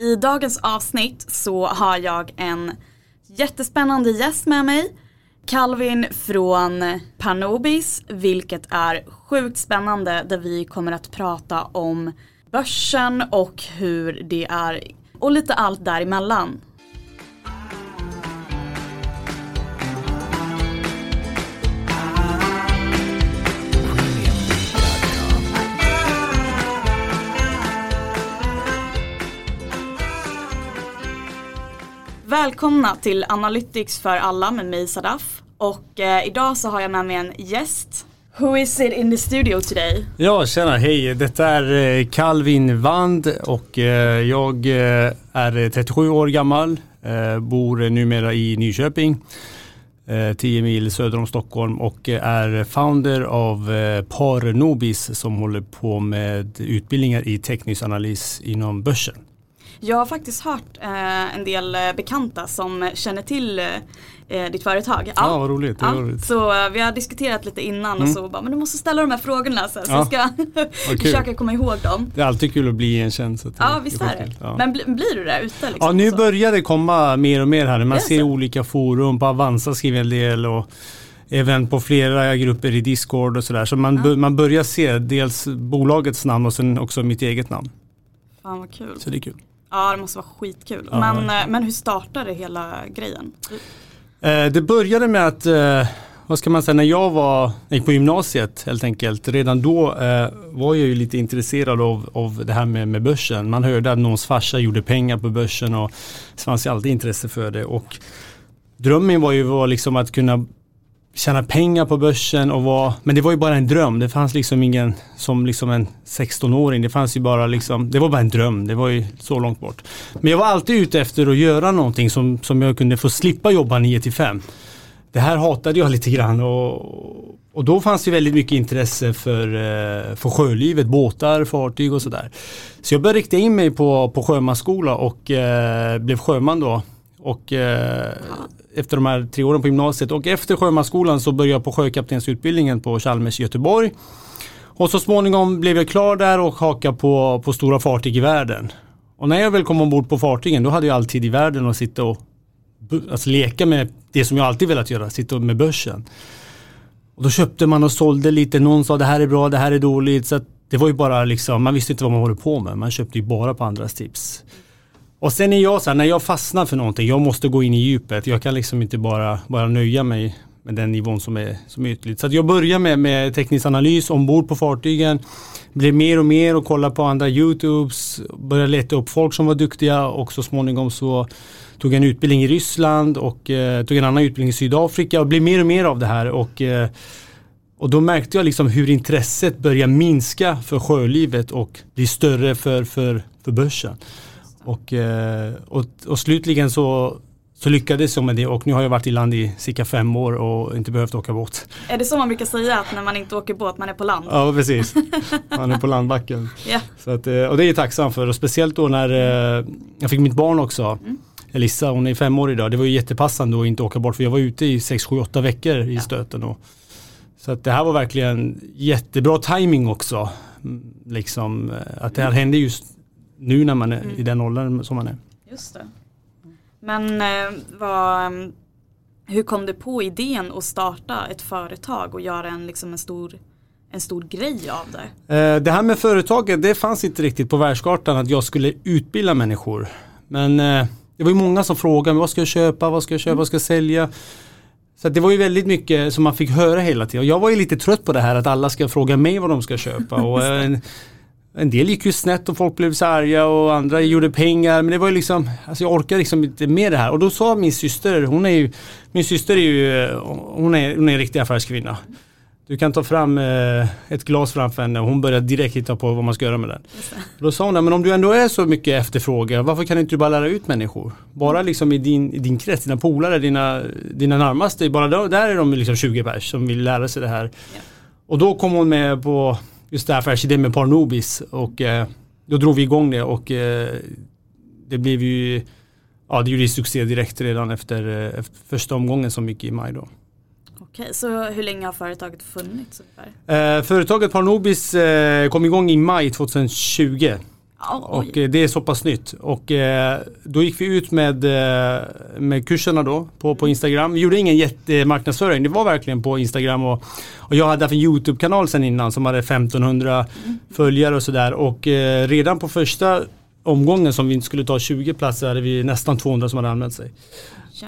I dagens avsnitt så har jag en jättespännande gäst med mig. Calvin från Panobis, vilket är sjukt spännande där vi kommer att prata om börsen och hur det är och lite allt däremellan. Välkomna till Analytics för alla med mig Sadaf. Och eh, idag så har jag med mig en gäst. Who is it in the studio today? Ja, tjena, hej. Detta är eh, Calvin Wand och eh, jag eh, är eh, 37 år gammal, eh, bor numera i Nyköping, eh, 10 mil söder om Stockholm och eh, är founder av Par Nobis som håller på med utbildningar i teknisk analys inom börsen. Jag har faktiskt hört eh, en del eh, bekanta som känner till eh, ditt företag. Ja, ja vad roligt. Ja, roligt. Så eh, vi har diskuterat lite innan mm. och så bara, men du måste ställa de här frågorna så, så jag ska försöka komma ihåg dem. Det är alltid kul att bli igenkänd. Ja, visst är det. Ja. Men bli, blir du det ute? Liksom, ja, nu så? börjar det komma mer och mer här. Man ser så. olika forum, på Avanza skriver en del och även på flera grupper i Discord och sådär. Så man, ja. man börjar se dels bolagets namn och sen också mitt eget namn. Fan vad kul. Så det är kul. Ja det måste vara skitkul. Ja, men, eh, men hur startade hela grejen? Eh, det började med att, eh, vad ska man säga, när jag var, gick på gymnasiet helt enkelt. Redan då var jag ju lite intresserad av, av det här med, med börsen. Man hörde att någons farsa gjorde pengar på börsen och det fanns ju alltid intresse för det. Och drömmen var ju var liksom att kunna tjäna pengar på börsen och vara, men det var ju bara en dröm. Det fanns liksom ingen, som liksom en 16-åring, det fanns ju bara liksom, det var bara en dröm. Det var ju så långt bort. Men jag var alltid ute efter att göra någonting som, som jag kunde få slippa jobba 9 till 5. Det här hatade jag lite grann och, och då fanns det väldigt mycket intresse för, eh, för sjölivet, båtar, fartyg och sådär. Så jag började rikta in mig på, på sjömansskola och eh, blev sjöman då. Och eh, efter de här tre åren på gymnasiet och efter sjömansskolan så började jag på sjökaptensutbildningen på Chalmers i Göteborg. Och så småningom blev jag klar där och hakade på, på stora fartyg i världen. Och när jag väl kom ombord på fartygen då hade jag alltid i världen att sitta och alltså, leka med det som jag alltid velat göra, sitta med börsen. Och då köpte man och sålde lite, någon sa det här är bra, det här är dåligt. Så det var ju bara liksom, man visste inte vad man håller på med, man köpte ju bara på andras tips. Och sen är jag så här, när jag fastnar för någonting, jag måste gå in i djupet. Jag kan liksom inte bara, bara nöja mig med den nivån som är, som är ytligt. Så att jag börjar med, med teknisk analys ombord på fartygen. Blev mer och mer och kolla på andra YouTubes. Började leta upp folk som var duktiga och så småningom så tog jag en utbildning i Ryssland och eh, tog en annan utbildning i Sydafrika och blev mer och mer av det här. Och, eh, och då märkte jag liksom hur intresset började minska för sjölivet och bli större för, för, för börsen. Och, eh, och, och slutligen så, så lyckades jag med det och nu har jag varit i land i cirka fem år och inte behövt åka båt. Är det så man brukar säga att när man inte åker båt man är på land? Ja precis, man är på landbacken. yeah. så att, eh, och det är jag tacksam för och speciellt då när eh, jag fick mitt barn också. Mm. Elissa, hon är fem år idag. Det var ju jättepassande att inte åka bort för jag var ute i sex, sju, åtta veckor i ja. stöten. Och, så att det här var verkligen jättebra timing också. Mm, liksom, att det här hände just nu när man är mm. i den åldern som man är. Just det. Men eh, vad, mm, hur kom du på idén att starta ett företag och göra en, liksom en, stor, en stor grej av det? Eh, det här med företaget, det fanns inte riktigt på världskartan att jag skulle utbilda människor. Men eh, det var ju många som frågade mig, vad ska jag köpa, vad ska jag köpa, vad ska jag sälja? Så det var ju väldigt mycket som man fick höra hela tiden. Jag var ju lite trött på det här att alla ska fråga mig vad de ska köpa. Och, eh, en del gick ju snett och folk blev så arga och andra gjorde pengar. Men det var ju liksom, alltså jag orkar liksom inte med det här. Och då sa min syster, hon är ju, min syster är ju, hon är, hon är en riktig affärskvinna. Du kan ta fram eh, ett glas framför henne och hon börjar direkt hitta på vad man ska göra med den. Då sa hon, men om du ändå är så mycket efterfråga, varför kan inte du bara lära ut människor? Bara liksom i din, i din krets, dina polare, dina, dina närmaste, bara där, där är de liksom 20 pers som vill lära sig det här. Ja. Och då kom hon med på just det här affärsidén med Parnobis och eh, då drog vi igång det och eh, det blev ju Ja det gjorde succé direkt redan efter, eh, efter första omgången som gick i maj då. Okej, så hur länge har företaget funnits ungefär? Eh, företaget Parnobis eh, kom igång i maj 2020. Och eh, det är så pass nytt. Och eh, då gick vi ut med, eh, med kurserna då på, på Instagram. Vi gjorde ingen jättemarknadsföring, det var verkligen på Instagram och, och jag hade haft en YouTube-kanal sen innan som hade 1500 mm. följare och sådär. Och eh, redan på första omgången som vi skulle ta 20 platser hade vi nästan 200 som hade anmält sig.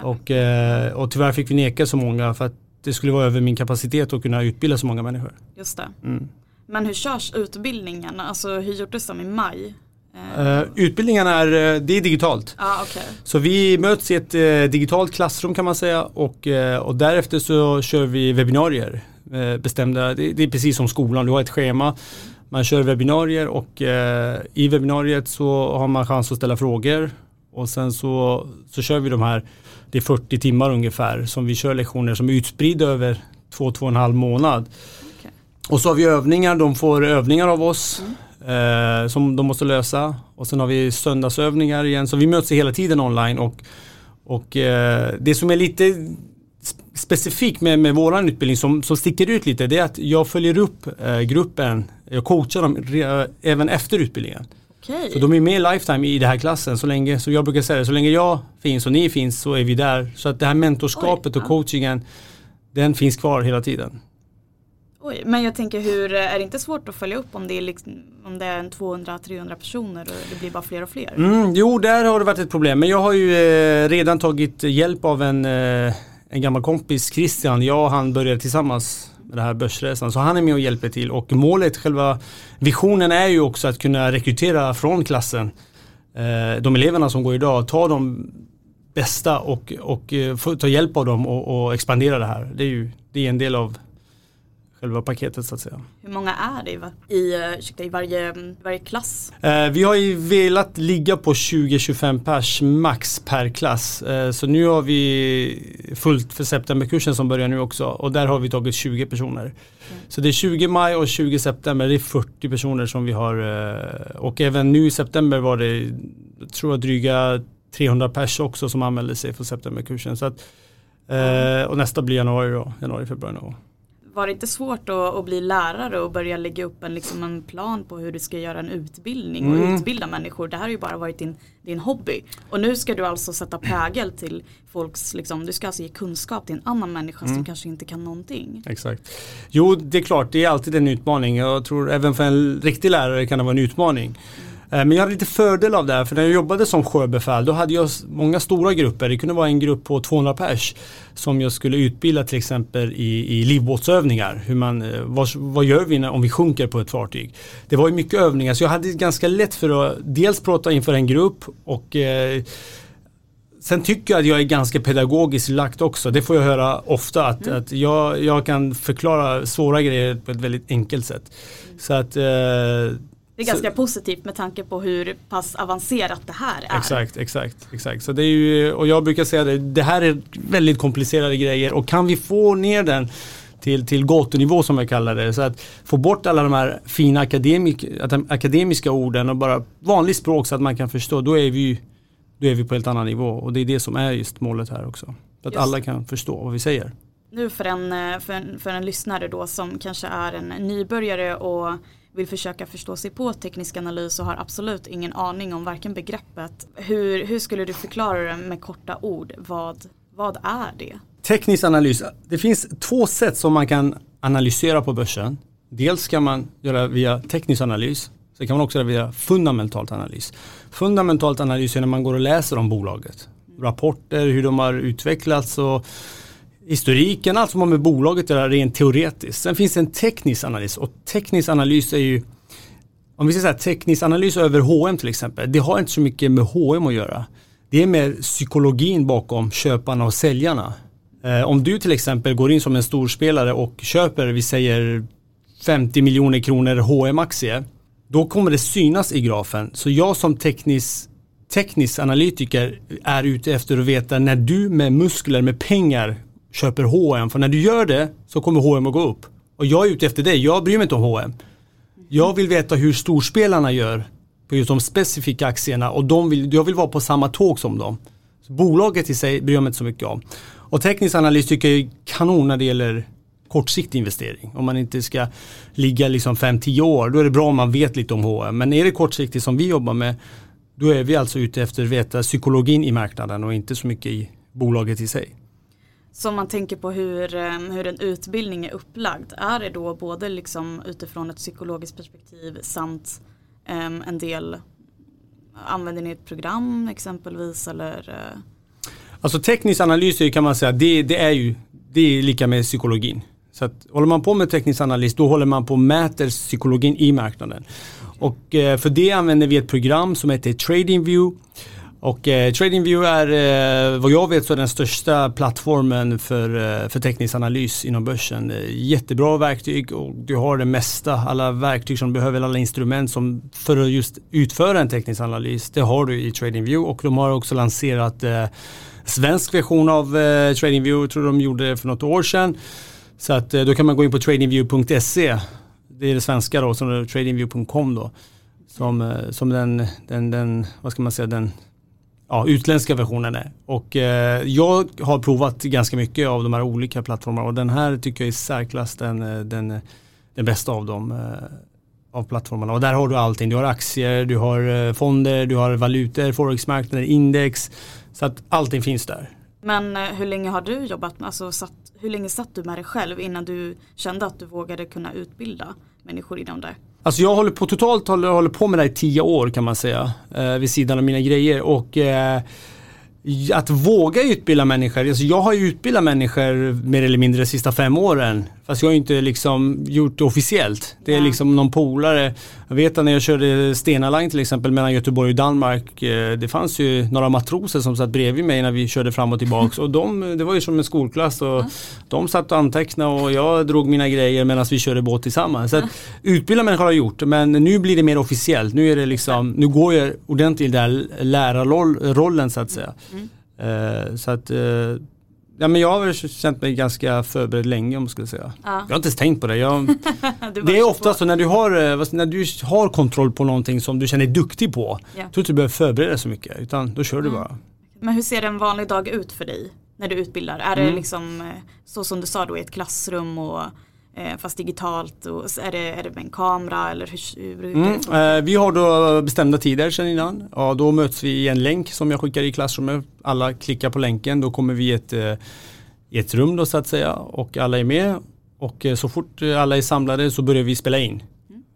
Och, eh, och tyvärr fick vi neka så många för att det skulle vara över min kapacitet att kunna utbilda så många människor. Just det. Mm. Men hur körs utbildningen? Alltså hur gjordes de i maj? Uh, utbildningen är, eh, det är digitalt. Ah, okay. Så vi möts i ett uh, digitalt klassrum kan man säga och, uh, och därefter så kör vi webbinarier. bestämda, det, det, är precis som skolan, du har ett schema. Man kör webbinarier och i webbinariet så har man chans att ställa frågor och sen så, så kör vi de här, det är 40 timmar ungefär som vi kör lektioner som är utspridda över två, två och en halv månad. Och så har vi övningar, de får övningar av oss. Mm eh, som de måste lösa. Och sen har vi söndagsövningar igen. Så vi möts hela tiden online. Och, och eh, det som är lite specifikt med, med våran utbildning som, som sticker ut lite det är att jag följer upp eh, gruppen. Jag coachar dem re, även efter utbildningen. Okay. Så de är med lifetime i den här klassen så länge, så jag brukar säga det, så länge jag finns och ni finns så är vi där. Så att det här mentorskapet Oj, och coachingen den finns kvar hela tiden. Oj, men jag tänker hur, eh, är det inte svårt att följa upp om det är, liksom, om det är 200-300 personer och det blir bara fler och fler? Mm, jo, där har det varit ett problem. Men jag har ju eh, redan tagit hjälp av en, eh, en gammal kompis, Christian. Jag och han började tillsammans med den här börsresan. Så han är med och hjälper till. Och målet, själva visionen är ju också att kunna rekrytera från klassen. Eh, de eleverna som går idag, ta de bästa och, och eh, ta hjälp av dem och, och expandera det här. Det är ju det är en del av själva paketet så att säga. Hur många är det i, ursäkta, i varje, varje klass? Eh, vi har ju velat ligga på 20-25 pers max per klass. Eh, så nu har vi fullt för septemberkursen som börjar nu också och där har vi tagit 20 personer. Mm. Så det är 20 maj och 20 september, det är 40 personer som vi har eh, och även nu i september var det, tror jag dryga 300 pers också som anmälde sig för septemberkursen. Så att, eh, och nästa blir januari då, januari, februari. Då var det inte svårt att, att, bli lärare och börja lägga upp en, liksom en plan på hur du ska göra en utbildning och mm. utbilda människor? Det här har ju bara varit din, din hobby. Och nu ska du alltså sätta prägel till folks, liksom, du ska alltså ge kunskap till en annan människa mm. som kanske inte kan någonting. Exakt. Jo, det är klart, det är alltid en utmaning. Jag tror även för en riktig lärare kan det vara en utmaning. Mm. Eh, men jag hade lite fördel av det här för när jag jobbade som sjöbefäl då hade jag många stora grupper. Det kunde vara en grupp på 200 pers som jag skulle utbilda till exempel i, i livbåtsövningar. Hur man, eh, vad, vad gör vi när, om vi sjunker på ett fartyg? Det var ju mycket övningar så jag hade ganska lätt för att dels prata inför en grupp och eh, Sen tycker jag att jag är ganska pedagogiskt lagt också. Det får jag höra ofta att, mm. att jag, jag kan förklara svåra grejer på ett väldigt enkelt sätt. Så att eh, det är ganska så, positivt med tanke på hur pass avancerat det här är. Exakt, exakt, exakt. Så det är ju, och jag brukar säga det, det här är väldigt komplicerade grejer och kan vi få ner den till, till gatunivå som jag kallar det. Så att få bort alla de här fina akademik, akademiska orden och bara vanligt språk så att man kan förstå. Då är vi, då är vi på helt annan nivå och det är det som är just målet här också. Så att just. alla kan förstå vad vi säger. Nu för en, för, en, för en lyssnare då som kanske är en nybörjare och vill försöka förstå sig på teknisk analys och har absolut ingen aning om varken begreppet. Hur, hur skulle du förklara det med korta ord? Vad, vad är det? Teknisk analys, det finns två sätt som man kan analysera på börsen. Dels kan man göra via teknisk analys, sen kan man också göra via fundamentalt analys. Fundamentalt analys är när man går och läser om bolaget. Rapporter, hur de har utvecklats och historiken, allt som har med bolaget att göra rent teoretiskt. Sen finns det en teknisk analys och teknisk analys är ju om vi ska säga teknisk analys över H&M till exempel, det har inte så mycket med H&M att göra. Det är mer psykologin bakom köparna och säljarna. Eh, om du till exempel går in som en storspelare och köper, vi säger 50 miljoner kronor hm aktie då kommer det synas i grafen. Så jag som teknisk, teknisk analytiker är ute efter att veta när du med muskler, med pengar köper H&M för när du gör det så kommer H&M att gå upp. Och jag är ute efter det, jag bryr mig inte om H&M. Jag vill veta hur storspelarna gör på just de specifika aktierna och de vill, jag vill vara på samma tåg som dem. Så bolaget i sig bryr jag mig inte så mycket om. Och teknisk analys tycker jag är kanon när det gäller kortsiktig investering. Om man inte ska ligga liksom 5-10 år, då är det bra om man vet lite om H&M. Men är det kortsiktigt som vi jobbar med, då är vi alltså ute efter att veta psykologin i marknaden och inte så mycket i bolaget i sig. Så om man tänker på hur, eh, hur en utbildning är upplagd, är det då både liksom utifrån ett psykologiskt perspektiv samt um, en del, använder ni ett program exempelvis eller? Eh? Alltså teknisk analys kan man säga, det, det, är ju det är lika med psykologin. Så att, håller man på med teknisk analys då håller man på och mäter psykologin i marknaden. Och eh, för det använder vi ett program som heter TradingView. Och eh, TradingView är eh, vad jag vet så är den största plattformen för, eh, för teknisk analys inom börsen. Eh, jättebra verktyg och du har det mesta, alla verktyg som du behöver, alla instrument som för att just utföra en teknisk analys. Det har du i TradingView och de har också lanserat eh, svensk version av eh, TradingView, jag tror de gjorde det för något år sedan. Så att eh, då kan man gå in på tradingview.se. Det är det svenska då, som är tradingview.com då. Som, eh, som den, den, den, vad ska man säga, den ja, utländska versionen är. Och eh, jag har provat ganska mycket av de här olika plattformarna och den här tycker jag är särklass den, eh, den, den bästa av dem. Eh, av plattformarna och där har du allting. Du har aktier, du har eh, fonder, du har valutor, forexmarknader, index. Så att allting finns där. Men eh, hur länge har du jobbat med, alltså satt, hur länge satt du med dig själv innan du kände att du vågade kunna utbilda människor inom det? Alltså jag håller på totalt håller, håller på med det här i tio år kan man säga. Eh, vid sidan av mina grejer. Och eh, att våga utbilda människor. Alltså jag har ju utbildat människor mer eller mindre de sista fem åren. Fast jag har inte liksom gjort det officiellt. Det är ja. liksom någon polare. Jag vet att när jag körde Stena Line till exempel mellan Göteborg och Danmark. Eh, det fanns ju några matroser som satt bredvid mig när vi körde fram och tillbaka. Och de, det var ju som en skolklass. Och ja. De satt och antecknade och jag drog mina grejer medan vi körde båt tillsammans. Så att, utbilda människor har jag gjort. Men nu blir det mer officiellt. Nu, är det liksom, nu går jag ordentligt i den där lärarrollen så att säga. Mm. Uh, så att uh, Ja, men jag har känt mig ganska förberedd länge om man skulle säga. Ja. Jag har inte ens tänkt på det. Jag, det är ofta så när du, har, eh, när du har kontroll på någonting som du känner dig duktig på. Ja. tror inte du behöver förbereda dig så mycket utan då kör mm. du bara. Men hur ser en vanlig dag ut för dig när du utbildar? Är mm. det liksom eh, så som du sa då i ett klassrum och fast digitalt och är det, är det med en kamera eller hur, hur mm. eh, Vi har då bestämda tider sedan innan. Ja, då möts vi i en länk som jag skickar i klassrummet. Alla klickar på länken, då kommer vi i ett, eh, i ett rum då så att säga och alla är med. Och eh, så fort alla är samlade så börjar vi spela in.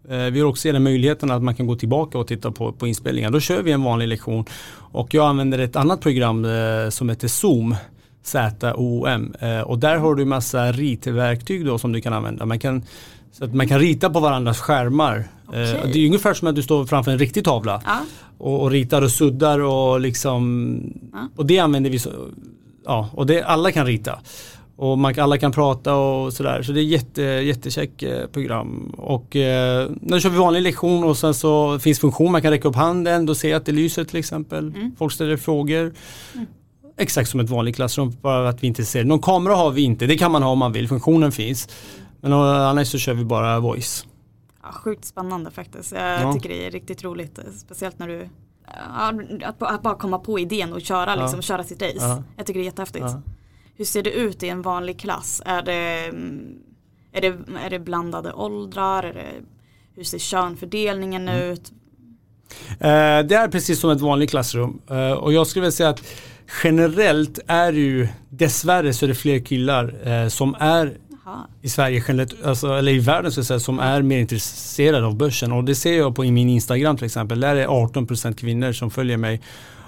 Mm. Vi har också den möjligheten att man kan gå tillbaka och titta på, på inspelningar. Då kör vi en vanlig lektion och jag använder ett annat program eh, som heter Zoom. ZOM. Eh, och där har du massa ritverktyg då som du kan använda. Man kan, så att man kan rita på varandras skärmar. Okay. Eh, det är ungefär som att du står framför en riktig tavla. Ja. Och, och, ritar och suddar och liksom. Ja. Och det använder vi så. Ja, och det, alla kan rita. Och man, alla kan prata och sådär. Så det är jätte, jättecheck eh, program. Och eh, när kör vi vanlig lektion och sen så finns funktion, man kan räcka upp handen, då ser jag att det lyser till exempel. Mm. Folk ställer frågor. Mm exakt som ett vanligt klassrum, bara att vi inte ser. Någon kamera har vi inte, det kan man ha om man vill, funktionen finns. Men annars så kör vi bara voice. Ja, sjukt spännande faktiskt. Jag ja. tycker det är riktigt roligt, speciellt när du att, att bara komma på idén och köra, liksom, köra sitt race. Ja. Jag tycker det är jättehäftigt. Hur ser det ut i en vanlig klass? Är det, är det, är det blandade åldrar? Är det, hur ser könfördelningen mm. ut? Uh, det är precis som ett vanligt klassrum. Uh, och jag skulle vilja säga att generellt är det ju dessvärre så är det fler killar eh, som är Aha. i Sverige generellt, alltså, eller i världen så att säga, som är mer intresserade av börsen. Och det ser jag på i min Instagram till exempel. Där är 18% kvinnor som följer mig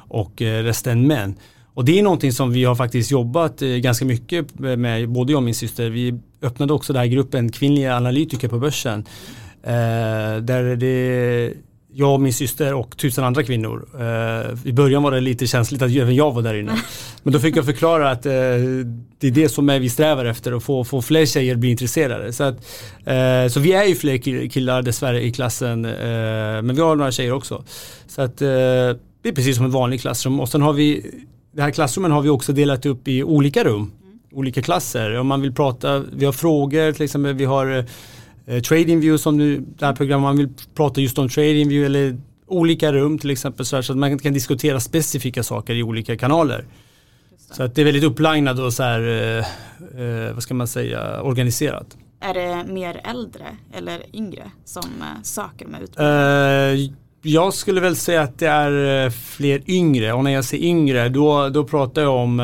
och eh, resten män. Och det är någonting som vi har faktiskt jobbat eh, ganska mycket med, både jag och min syster. Vi öppnade också den här gruppen kvinnliga analytiker på börsen. Eh, där det jag och min syster och tusen andra kvinnor. Eh, I början var det lite känsligt att även jag var där inne. Men då fick jag förklara att eh, det är det som är vi strävar efter, att få, få fler tjejer att bli intresserade. Så, att, eh, så vi är ju fler killar dessvärre i klassen, eh, men vi har några tjejer också. Så att, eh, det är precis som ett vanligt klassrum. Och sen har vi, det här klassrummen har vi också delat upp i olika rum, olika klasser. Om man vill prata, vi har frågor till exempel, vi har eh, TradingView som nu, det här programmet, man vill prata just om TradingView eller olika rum till exempel så, här, så att man kan diskutera specifika saker i olika kanaler. Så att det är väldigt upplinat och så här, eh, eh, vad ska man säga, organiserat. Är det mer äldre eller yngre som eh, söker de här utbildningarna? Eh, jag skulle väl säga att det är fler yngre och när jag säger yngre då, då pratar jag om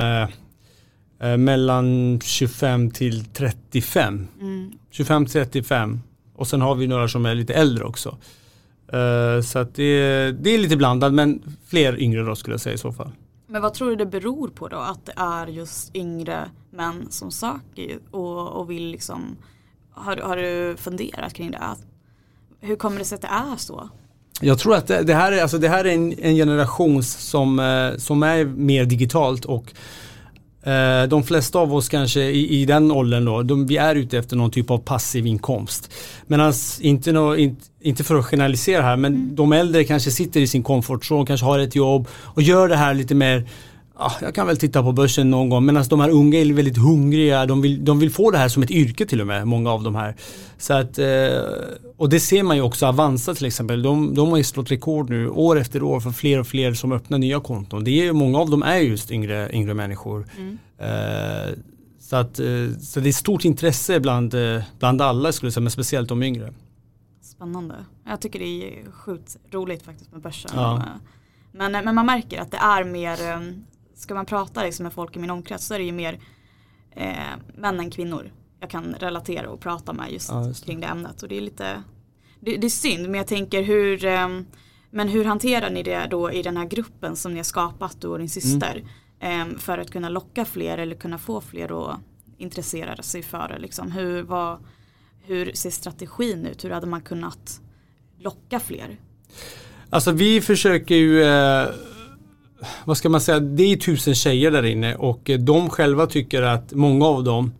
mellan 25 till 35. Mm. 25 till 35 och sen har vi några som är lite äldre också. Uh, så att det, det, är lite blandat men fler yngre då skulle jag säga i så fall. Men vad tror du det beror på då att det är just yngre män som söker och, och vill liksom har, har du funderat kring det? Hur kommer det sig att det är så? Jag tror att det, det här är, alltså det här är en, en generation som, eh, som är mer digitalt och eh, de flesta av oss kanske i, i den åldern då, de, vi är ute efter någon typ av passiv inkomst. Medan inte, no, in, inte för att generalisera här, men mm. de äldre kanske sitter i sin komfortzon, kanske har ett jobb och gör det här lite mer ja, jag kan väl titta på börsen någon gång medan de här unga är väldigt hungriga. De vill, de vill få det här som ett yrke till och med, många av de här. Så att, eh, och det ser man ju också, Avanza till exempel, de, de har ju slått rekord nu år efter år för fler och fler som öppnar nya konton. Det är, många av dem är just yngre, yngre människor. Mm. Eh, så, att, eh, så det är stort intresse bland, bland alla skulle jag säga, men speciellt de yngre. Spännande. Jag tycker det är sjukt roligt faktiskt med börsen. Ja. Men, men man märker att det är mer ska man prata liksom med folk i min omkrets så är det ju mer eh, män än kvinnor jag kan relatera och prata med just, ja, just kring det ämnet. Och det är lite det, det är synd men jag tänker hur eh, men hur hanterar ni det då i den här gruppen som ni har skapat du och din syster mm. eh, för att kunna locka fler eller kunna få fler att intressera sig för det liksom. hur, vad, hur ser strategin ut? Hur hade man kunnat locka fler? Alltså vi försöker ju eh vad ska man säga, det är tusen tjejer där inne och de själva tycker att många av dem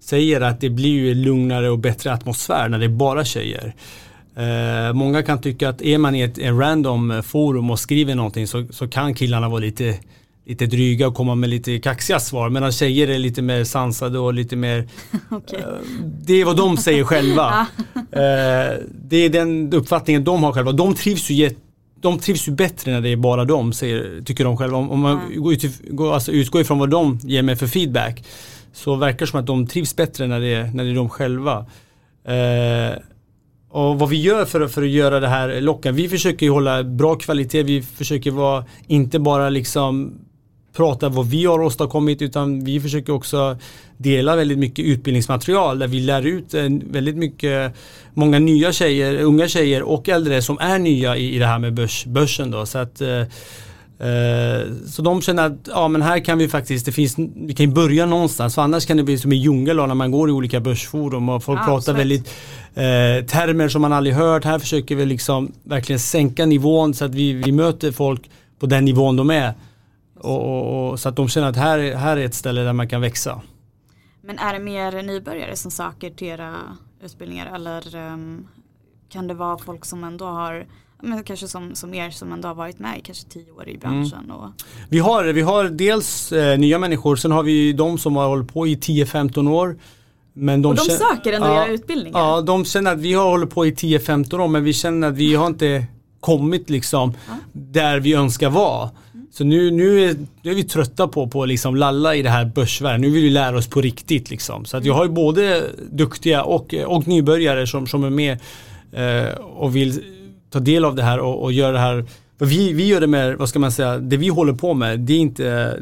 säger att det blir ju lugnare och bättre atmosfär när det är bara tjejer. Eh, många kan tycka att är man i ett random forum och skriver någonting så, så kan killarna vara lite, lite dryga och komma med lite kaxiga svar medan tjejer är lite mer sansade och lite mer okay. eh, Det är vad de säger själva. eh, det är den uppfattningen de har själva. De trivs ju jätte de trivs ju bättre när det är bara de, säger, tycker de själva. Om, om man mm. går, ut, går, alltså utgår ifrån vad de ger mig för feedback så verkar det som att de trivs bättre när det är, när det är de själva. Eh, och vad vi gör för, för att göra det här lockande, vi försöker ju hålla bra kvalitet, vi försöker vara, inte bara liksom prata vad vi har åstadkommit utan vi försöker också dela väldigt mycket utbildningsmaterial där vi lär ut väldigt mycket många nya tjejer, unga tjejer och äldre som är nya i, i det här med börs, börsen då. Så att eh, eh så de känner att ja, men här kan vi faktiskt, det finns, vi kan börja någonstans för annars kan det bli som i djungel när man går i olika börsforum och folk ja, pratar väldigt eh, termer som man aldrig hört. Här försöker vi liksom verkligen sänka nivån så att vi, vi möter folk på den nivån de är. Och, och, och, så att de känner att här, här är ett ställe där man kan växa. Men är det mer nybörjare som söker till era utbildningar eller um, kan det vara folk som ändå har men kanske som, som er som ändå har varit med i kanske tio år i mm. branschen. Mm. Och... Vi, har, vi har dels eh, nya människor, sen har vi de som har hållit på i 10-15 år. Men de och de känner, söker ändå ja, era utbildningar? Ja, de känner att vi har hållit på i 10-15 år men vi känner att vi har inte kommit liksom ja. där vi önskar vara. Så nu, nu, är, nu är vi trötta på, att liksom lalla i det här börsvärlden. Nu vill vi lära oss på riktigt. Liksom. Så att jag har ju både duktiga och, och nybörjare som, som är med eh, och vill ta del av det här och, och göra det här. Vi, vi gör det med, vad ska man säga, det vi håller på med, det är inte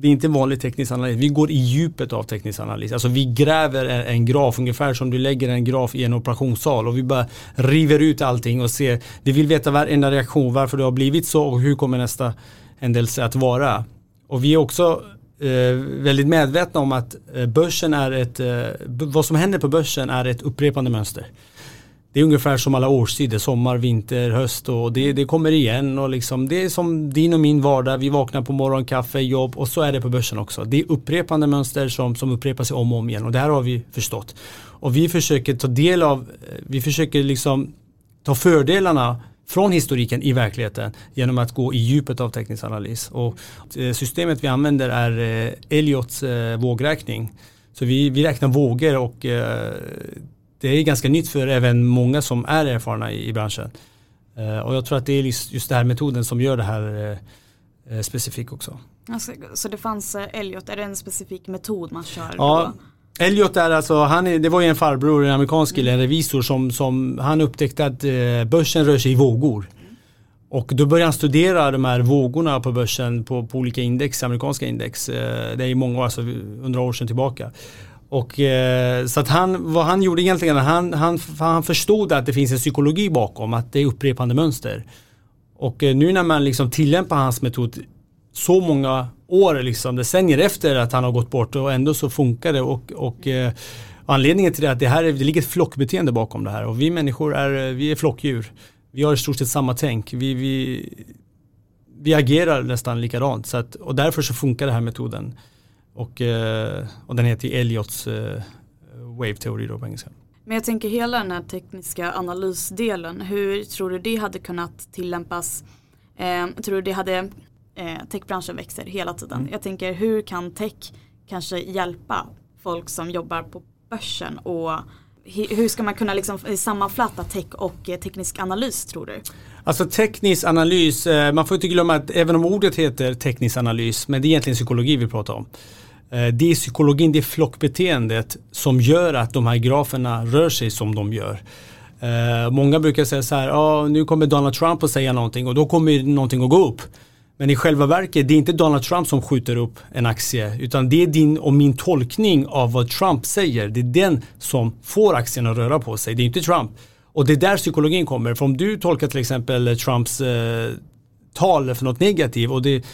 det är inte vanlig teknisk analys. Vi går i djupet av teknisk analys. Alltså vi gräver en, en, graf ungefär som du lägger en graf i en operationssal och vi bara river ut allting och ser. Vi vill veta varenda reaktion, varför det har blivit så och hur kommer nästa händelse att vara. Och vi är också eh, väldigt medvetna om att eh, börsen är ett, eh, vad som händer på börsen är ett upprepande mönster. Det är ungefär som alla årstider, sommar, vinter, höst och det, det kommer igen och liksom det är som din och min vardag. Vi vaknar på morgon, kaffe, jobb och så är det på börsen också. Det är upprepande mönster som, som upprepar sig om och om igen och det här har vi förstått. Och vi försöker ta del av, eh, vi försöker liksom ta fördelarna från historiken i verkligheten genom att gå i djupet av teknisk analys. Och eh, systemet vi använder är eh, Elliots vågräkning. Så vi, vi räknar vågor och det är ganska nytt för även många som är erfarna i, branschen. Och jag tror att det är just den här metoden som gör det här eh, specifik också. Alltså, så det fanns eh, Elliot, är det en specifik metod man kör? Ja, då? Elliot är alltså, han är, det var ju en farbror, en amerikansk kille, en revisor som, som han upptäckte att eh, börsen rör sig i vågor. Och då började han studera de här vågorna på börsen på, på olika index, amerikanska index. Eh, det är många år, alltså hundra år sedan tillbaka. Och, eh, så att han, vad han gjorde egentligen, han, han, han förstod att det finns en psykologi bakom, att det är upprepande mönster. Och eh, nu när man liksom tillämpar hans metod så många år, liksom, decennier efter att han har gått bort och ändå så funkar det. Och, och eh, anledningen till det är att det, här, det ligger ett flockbeteende bakom det här och vi människor är, eh, vi är flockdjur. Vi har i stort sett samma tänk. Vi, vi, vi agerar nästan likadant så att, och därför så funkar den här metoden. Och, eh, och den heter Elliots eh, wave-teori då på engelska. Men jag tänker hela den här tekniska analysdelen, hur tror du det hade kunnat tillämpas? Eh, tror du det hade, techbranschen växer hela tiden. Mm. Jag tänker hur kan tech kanske hjälpa folk som jobbar på börsen och hur ska man kunna liksom sammanfläta tech och teknisk analys tror du? Alltså teknisk analys, man får inte glömma att även om ordet heter teknisk analys, men det är egentligen psykologi vi pratar om. Eh, det är psykologin, det är flockbeteendet som gör att de här graferna rör sig som de gör. Eh, många brukar säga så här, ah, nu kommer Donald Trump att säga någonting och då kommer någonting att gå upp. Men i själva verket, det är inte Donald Trump som skjuter upp en aktie utan det är din och min tolkning av vad Trump säger. Det är den som får aktien att röra på sig. Det är inte Trump. Och det är där psykologin kommer. För om du tolkar till exempel Trumps eh, tal för något negativt och det,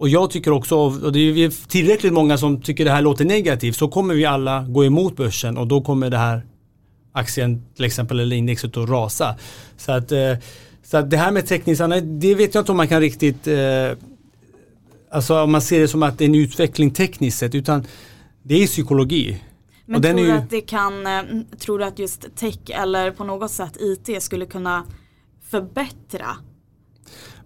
och jag tycker också, och det är tillräckligt många som tycker det här låter negativt, så kommer vi alla gå emot börsen och då kommer det här aktien till exempel eller indexet att rasa. Så att eh, så att det här med teknisk analys, det vet jag inte om man kan riktigt, eh, alltså om man ser det som att det är en utveckling tekniskt sett, utan det är psykologi. Men tror du att det kan, eh, tror du att just tech eller på något sätt IT skulle kunna förbättra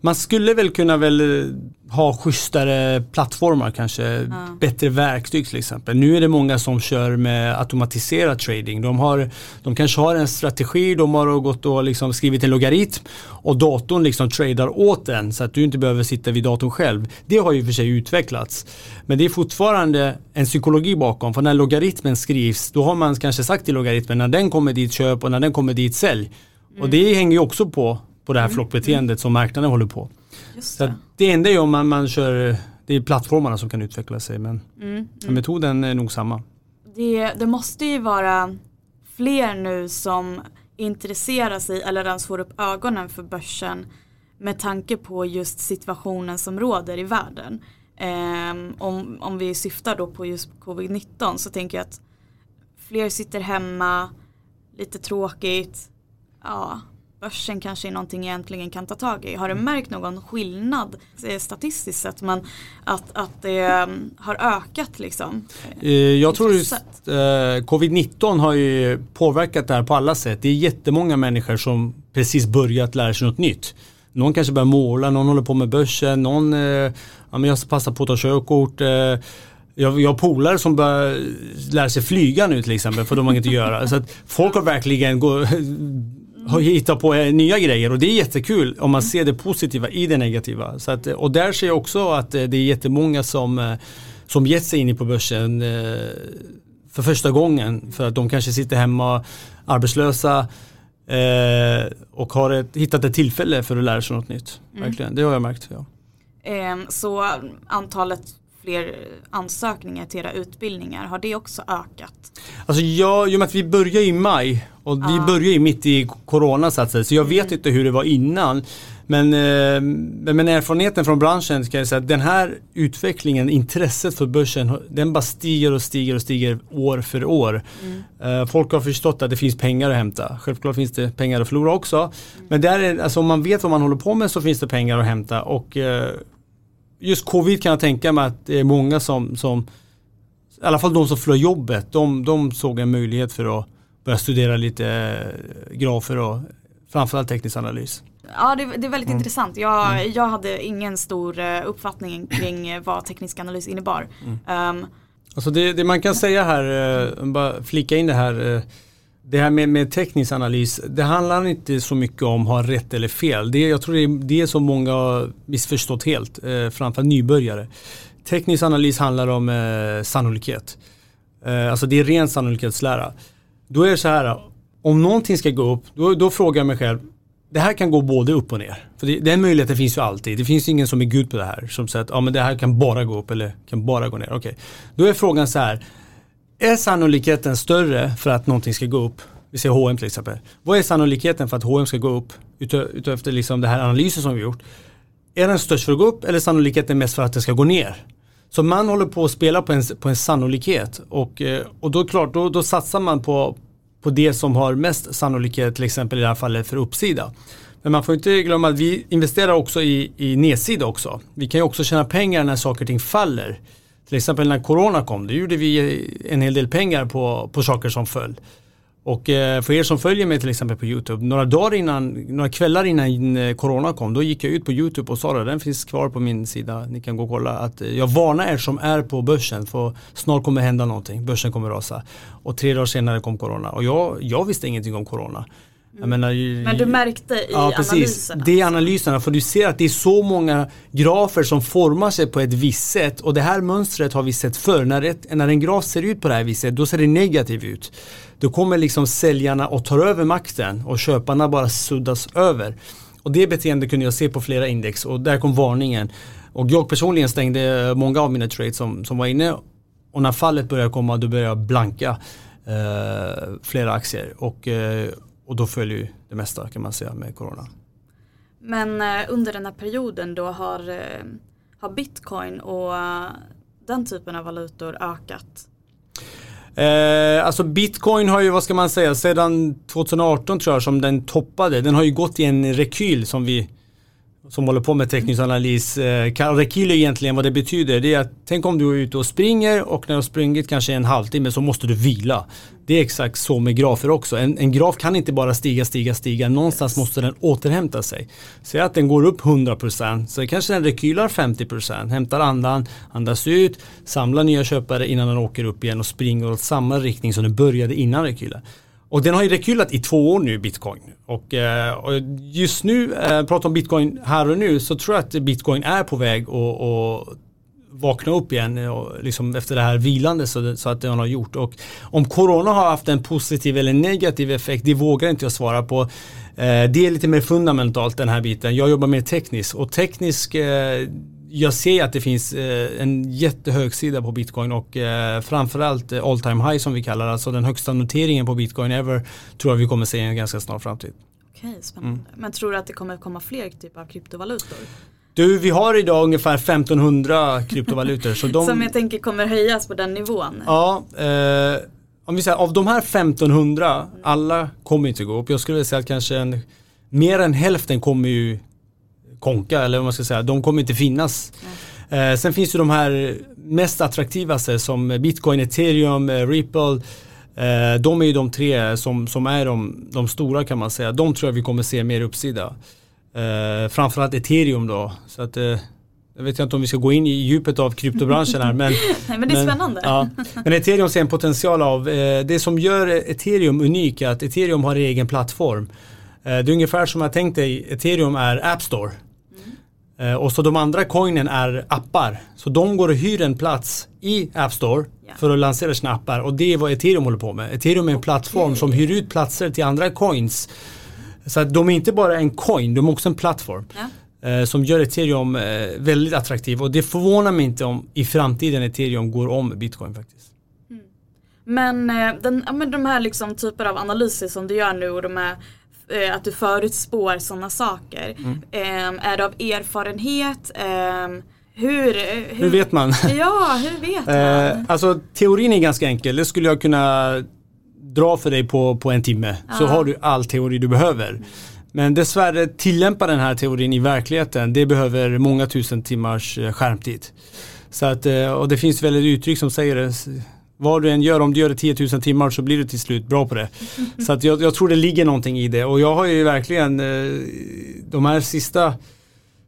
man skulle väl kunna väl eh, ha schysstare plattformar kanske, ja. bättre verktyg till exempel. Nu är det många som kör med automatiserad trading. De, har, de kanske har en strategi, de har gått och liksom skrivit en logaritm och datorn liksom tradar åt den så att du inte behöver sitta vid datorn själv. Det har ju för sig utvecklats. Men det är fortfarande en psykologi bakom, för när logaritmen skrivs då har man kanske sagt till logaritmen när den kommer dit köp och när den kommer dit sälj. Mm. Och det hänger ju också på på det här mm. flockbeteendet som marknaden håller på. Just det. Så det enda är om man, man kör, det är plattformarna som kan utveckla sig men, mm, mm. metoden är nog samma. Det, det måste ju vara fler nu som intresserar sig eller ens får upp ögonen för börsen med tanke på just situationen som råder i världen. Um, om, om vi syftar då på just covid-19 så tänker jag att fler sitter hemma, lite tråkigt, ja, börsen kanske är någonting jag äntligen kan ta tag i. Har du märkt någon skillnad eh, statistiskt sett men att, att det mm, har ökat liksom? Eh, jag tror just eh, covid-19 har ju påverkat det här på alla sätt. Det är jättemånga människor som precis börjat lära sig något nytt. Någon kanske börjar måla, någon håller på med börsen, någon ja, men jag passar på att ta körkort. Jag, jag har polare som börjar lära sig flyga nu till exempel för de har inget att göra. Så att folk har verkligen gå, hitta på eh, nya grejer och det är jättekul om man ser det positiva i det negativa. Så att, och där ser jag också att eh, det är jättemånga som, eh, som gett sig in på börsen för första gången för att de kanske sitter hemma arbetslösa och har ett, hittat ett tillfälle för att lära sig något nytt. Mm. Verkligen, det har jag märkt. Ja. Ehm, så antalet fler ansökningar till era utbildningar, har det också ökat? Alltså ja, i och med att vi börjar i maj och vi börjar ju mitt i corona så att säga, så jag vet mm. inte hur det var innan. Men, eh, men erfarenheten från branschen ska jag säga att den här utvecklingen, intresset för börsen, den bara stiger och stiger och stiger år för år. Mm. Eh, folk har förstått att det finns pengar att hämta. Självklart finns det pengar att förlora också. Mm. Men där är, alltså, om man vet vad man håller på med så finns det pengar att hämta. Och eh, just covid kan jag tänka mig att det är många som, som i alla fall de som förlorar jobbet, de, de såg en möjlighet för att börja studera lite eh, grafer och framförallt teknisk analys. Ja det, det är väldigt mm. intressant. Jag, mm. jag hade ingen stor eh, uppfattning kring eh, vad teknisk analys innebar. Mm. Um, alltså det, det, man kan säga här, bara flika in det här det här med, med teknisk analys, det handlar inte så mycket om att ha rätt eller fel. Det, jag tror det är det som många har missförstått helt, eh, framförallt nybörjare. Teknisk analys handlar om eh, sannolikhet. Eh, alltså det är ren sannolikhetslära. Då är det så här, om någonting ska gå upp, då, då frågar jag mig själv, det här kan gå både upp och ner. För det, den möjligheten finns ju alltid. Det finns ingen som är gud på det här. Som säger att ja, men det här kan bara gå upp eller kan bara gå ner. Okej, okay. Då är frågan så här. Är sannolikheten större för att någonting ska gå upp? Vi ser H&M till exempel. Vad är sannolikheten för att H&M ska gå upp utöver liksom det här analysen som vi gjort? Är den störst för att gå upp eller sannolikheten mest för att den ska gå ner? Så man håller på att spela på en, på en sannolikhet och, eh, och då klart, då, då satsar man på, på det som har mest sannolikhet, till exempel i det här fallet för uppsida. Men man får inte glömma att vi investerar också i, i nedsida också. Vi kan ju också tjäna pengar när saker och ting faller. Till exempel när corona kom, då gjorde vi en hel del pengar på, på saker som föll. Och eh, för er som följer mig till exempel på YouTube, några dagar innan, några kvällar innan eh, corona kom, då gick jag ut på YouTube och sa det, den finns kvar på min sida, ni kan gå och kolla, att eh, jag varnar er som är på börsen för snart kommer hända någonting, börsen kommer rasa. Och tre dagar senare kom corona och jag, jag visste ingenting om corona. Mm. Menar, men du märkte i ja, analyserna? Det är analyserna, för du ser att det är så många grafer som formar sig på ett visst sätt och det här mönstret har vi sett förr. När, ett, när en graf ser ut på det här viset, då ser det negativt ut. Då kommer liksom säljarna och tar över makten och köparna bara suddas över. Och det beteendet kunde jag se på flera index och där kom varningen. Och jag personligen stängde många av mina trades som, som var inne och när fallet började komma då började jag blanka eh, flera aktier. Och, eh, och då följer ju det mesta kan man säga med corona. Men eh, under den här perioden då har, eh, har bitcoin och eh, den typen av valutor ökat? Eh, alltså bitcoin har ju, vad ska man säga, sedan 2018 tror jag som den toppade. Den har ju gått i en rekyl som vi som håller på med teknisk analys. Eh, rekyl är egentligen vad det betyder. Det är att tänk om du är ute och springer och när du har sprungit kanske en halvtimme så måste du vila. Det är exakt så med grafer också. En, en graf kan inte bara stiga, stiga, stiga. Någonstans måste den återhämta sig. Säg att den går upp 100% så kanske den rekylar 50%. Hämtar andan, andas ut, samlar nya köpare innan den åker upp igen och springer åt samma riktning som den började innan rekylen. Och den har ju rekylat i två år nu, bitcoin. Och, eh, och just nu, eh, pratar om bitcoin här och nu, så tror jag att bitcoin är på väg att vakna upp igen eh, och liksom efter det här vilande så, så att den har gjort. Och om corona har haft en positiv eller negativ effekt, det vågar inte jag svara på. Eh, det är lite mer fundamentalt den här biten. Jag jobbar mer tekniskt och teknisk eh, jag ser att det finns eh, en jättehög sida på bitcoin och eh, framförallt eh, all time high som vi kallar alltså den högsta noteringen på bitcoin ever tror jag vi kommer se i en ganska snar framtid. Okej, spännande. Mm. Men tror du att det kommer komma fler typer av kryptovalutor? Du, vi har idag ungefär 1500 kryptovalutor. så de... Som jag tänker kommer höjas på den nivån. Ja, eh, om vi säger av de här 1500, mm. alla kommer inte gå upp. Jag skulle säga att kanske en, mer än hälften kommer ju konka eller vad man ska säga, de kommer inte finnas. Eh, sen finns det de här mest attraktivaste som bitcoin, ethereum, eh, ripple. Eh, de är ju de tre som, som är de, de stora kan man säga. De tror jag vi kommer se mer uppsida. Eh, framförallt ethereum då. Så att, jag vet inte om vi ska gå in i djupet av kryptobranschen här. Men, Nej, men det är spännande. Ja, men ethereum ser en potential av, eh, det som gör ethereum unik är att ethereum har egen plattform. Eh, det är ungefär som jag tänkte ethereum är App Store. Mm. Och så de andra coinen är appar. Så de går och hyr en plats i App Store yeah. för att lansera sina appar. Och det är vad ethereum håller på med. Ethereum är en plattform som hyr ut platser till andra coins. Så att de är inte bara en coin, de är också en plattform. Yeah. Som gör ethereum väldigt attraktiv. Och det förvånar mig inte om i framtiden ethereum går om bitcoin faktiskt. Mm. Men, den, men de här liksom typer av analyser som du gör nu och de här eh, att du förutspår sådana saker. Mm. Eh, är det av erfarenhet? Eh, hur, hur, hur, vet man? Ja, hur vet man? Eh, alltså teorin är ganska enkel. Det skulle jag kunna dra för dig på, på en timme. Ja. Så har du all teori du behöver. Men dessvärre tillämpa den här teorin i verkligheten, det behöver många tusen timmars eh, skärmtid. Så att, eh, och det finns väl ett uttryck som säger det, vad du än gör, om du gör det 10 000 timmar så blir du till slut bra på det. Så att jag, jag tror det ligger någonting i det och jag har ju verkligen eh, de här sista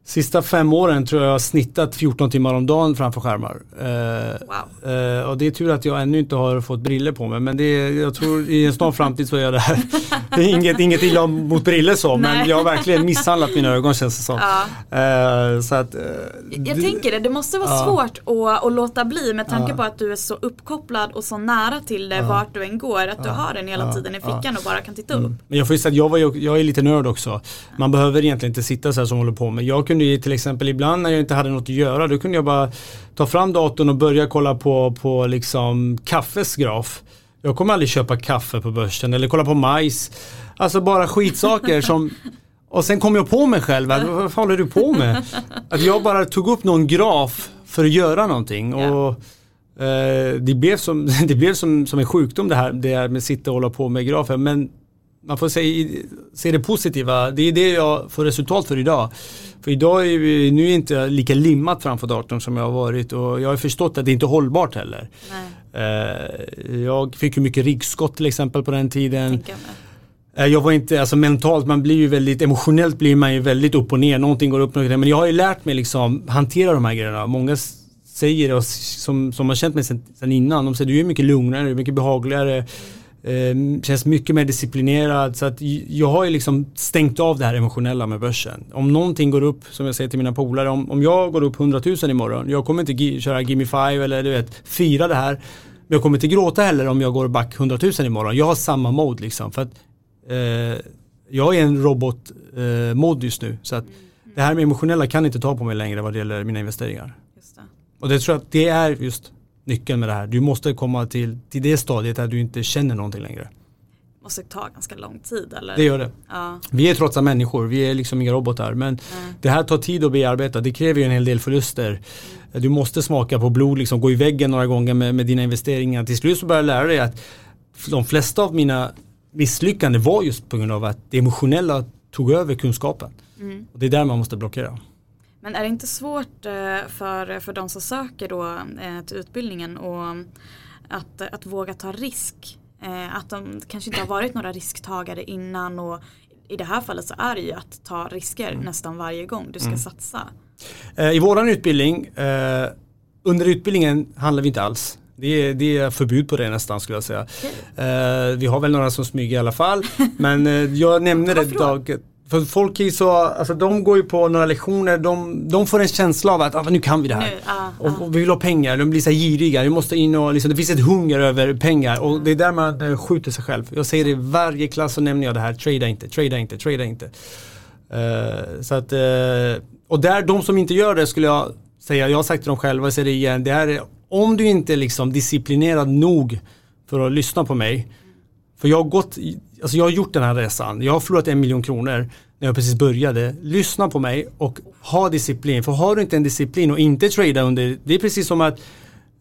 Sista fem åren tror jag jag har snittat 14 timmar om dagen framför skärmar. Eh, wow. eh, och det är tur att jag ännu inte har fått briller på mig. Men det är, jag tror i en snar framtid så är jag det här. Det är inget, inget illa mot briller så, men jag har verkligen misshandlat mina ögon känns det som. Ja. Eh, så att, eh, jag tänker det, det måste vara svårt att, att låta bli med tanke på att du är så uppkopplad och så nära till det vart du än går. Att du har den hela tiden i fickan och bara kan titta upp. Mm. Men jag får ju säga att jag, var, jag är lite nörd också. Man behöver egentligen inte sitta så här som håller på med. Jag kunde ju till exempel ibland när jag inte hade något att göra, då kunde jag bara ta fram datorn och börja kolla på, på liksom kaffes graf. Jag kommer aldrig köpa kaffe på börsen eller kolla på majs. Alltså bara skitsaker som och sen kom jag på mig själv, vad håller du på med? Att jag bara tog upp någon graf för att göra någonting. Och, eh, det blev, som, det blev som, som en sjukdom det här, det här med att sitta och hålla på med grafer. Men man får se, se det positiva. Det är det jag får resultat för idag. För idag är vi, nu är inte lika limmat framför datorn som jag har varit och jag har förstått att det inte är hållbart heller. Nej. Jag fick ju mycket ryggskott till exempel på den tiden. Jag, jag var inte, alltså mentalt, man blir ju väldigt, emotionellt blir man ju väldigt upp och ner, någonting går upp och ner. Men jag har ju lärt mig liksom hantera de här grejerna. Många säger, och som, som har känt mig sedan, sedan innan, de säger du är mycket lugnare, mycket behagligare. Eh, känns mycket mer disciplinerad så att jag har ju liksom stängt av det här emotionella med börsen. Om någonting går upp, som jag säger till mina polare, om, om jag går upp 100 000 imorgon, jag kommer inte köra Gimme 5 eller du vet, fira det här. Men jag kommer inte gråta heller om jag går back 100 000 imorgon. Jag har samma mode liksom. För att, eh, jag är en robot-mod eh, just nu. Så att det här med emotionella kan inte ta på mig längre vad det gäller mina investeringar. Det. Och det tror jag att det är just nyckeln med det här. Du måste komma till, till det stadiet där du inte känner någonting längre. Det måste ta ganska lång tid eller? Det gör det. Ja. Vi är trots allt människor, vi är liksom inga robotar. Men mm. det här tar tid att bearbeta, det kräver ju en hel del förluster. Mm. Du måste smaka på blod, liksom, gå i väggen några gånger med, med dina investeringar. Till slut så börjar jag lära dig att de flesta av mina misslyckanden var just på grund av att det emotionella tog över kunskapen. Mm. Och det är där man måste blockera. Men är det inte svårt eh, för, för de som söker då eh, till utbildningen och att, att våga ta risk? Eh, att de kanske inte har varit några risktagare innan och i det här fallet så är det ju att ta risker mm. nästan varje gång du ska mm. satsa. I våran utbildning, under utbildningen handlar vi inte alls. Det är, det är förbud på det nästan skulle jag säga. Okay. vi har väl några som smyger i alla fall. men jag nämner det idag. För folk är så, alltså de går ju på några lektioner, de, de får en känsla av att ah, nu kan vi det här. Nu, ah, och, och, vi vill ha pengar, de blir så här giriga, vi måste in och liksom, det finns ett hunger över pengar och det är där man äh, skjuter sig själv. Jag säger det i varje klass så nämner jag det här, trada inte, trada inte, trada inte. Uh, så att, uh, och där, de som inte gör det skulle jag säga, jag har sagt till dem själva, jag säger det igen, det är om du inte är liksom disciplinerad nog för att lyssna på mig för jag har gått, alltså jag har gjort den här resan. Jag har förlorat en miljon kronor när jag precis började. Lyssna på mig och ha disciplin. För har du inte en disciplin och inte trada under, det är precis som att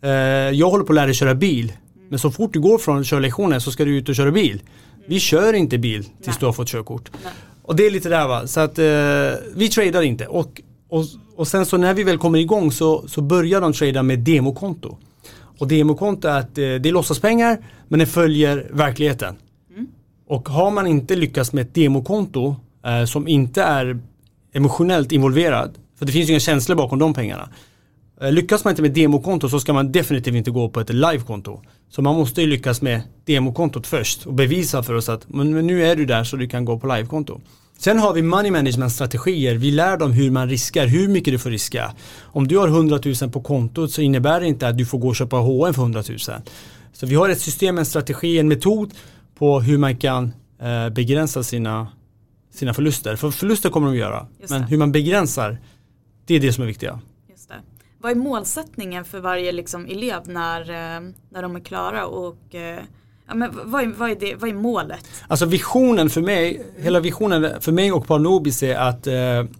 eh, jag håller på att lära dig köra bil. Men så fort du går från körlektionen så ska du ut och köra bil. Vi kör inte bil tills Nej. du har fått körkort. Nej. Och det är lite där va. Så att eh, vi tradar inte. Och, och, och sen så när vi väl kommer igång så, så börjar de trada med demokonto. Och demokonto är att eh, det är låtsaspengar men det följer verkligheten. Och har man inte lyckats med ett demokonto eh, som inte är emotionellt involverad, för det finns ju inga känslor bakom de pengarna. Eh, lyckas man inte med demokonto så ska man definitivt inte gå på ett livekonto. Så man måste ju lyckas med demokontot först och bevisa för oss att men, men nu är du där så du kan gå på livekonto. Sen har vi money management strategier. Vi lär dem hur man riskar, hur mycket du får riska. Om du har 100 000 på kontot så innebär det inte att du får gå och köpa H&M för 100 000. Så vi har ett system, en strategi, en metod på hur man kan eh, begränsa sina, sina förluster. För förluster kommer de att göra. Men hur man begränsar, det är det som är viktiga. Just det. Vad är målsättningen för varje liksom, elev när, eh, när de är klara och eh, Ja, men vad, är, vad, är det, vad är målet? Alltså visionen för mig, hela visionen för mig och Parnobis är att eh,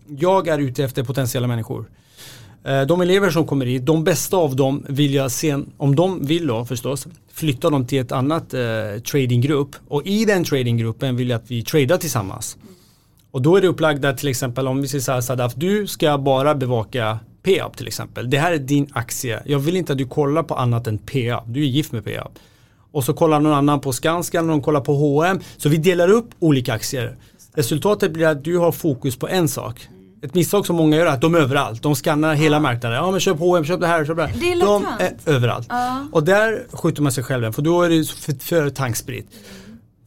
jag är ute efter potentiella människor. Eh, de elever som kommer hit, de bästa av dem vill jag se, om de vill då förstås, flytta dem till ett annat eh, tradinggrupp. Och i den tradinggruppen vill jag att vi tradar tillsammans. Och då är det upplagt till exempel om vi säger så här Sadaf, du ska bara bevaka PAB till exempel. Det här är din aktie. Jag vill inte att du kollar på annat än PAB. Du är gift med PAB och så kollar någon annan på Skanska, någon kollar på H&M. Så vi delar upp olika aktier. Resultatet blir att du har fokus på en sak ett misstag som många gör är att de är överallt. De skannar hela marknaden. Ja men köp H&M, köp det här, köp det här. Det är de är överallt. Ja. Och där skjuter man sig själv för då är det för, för tankspritt.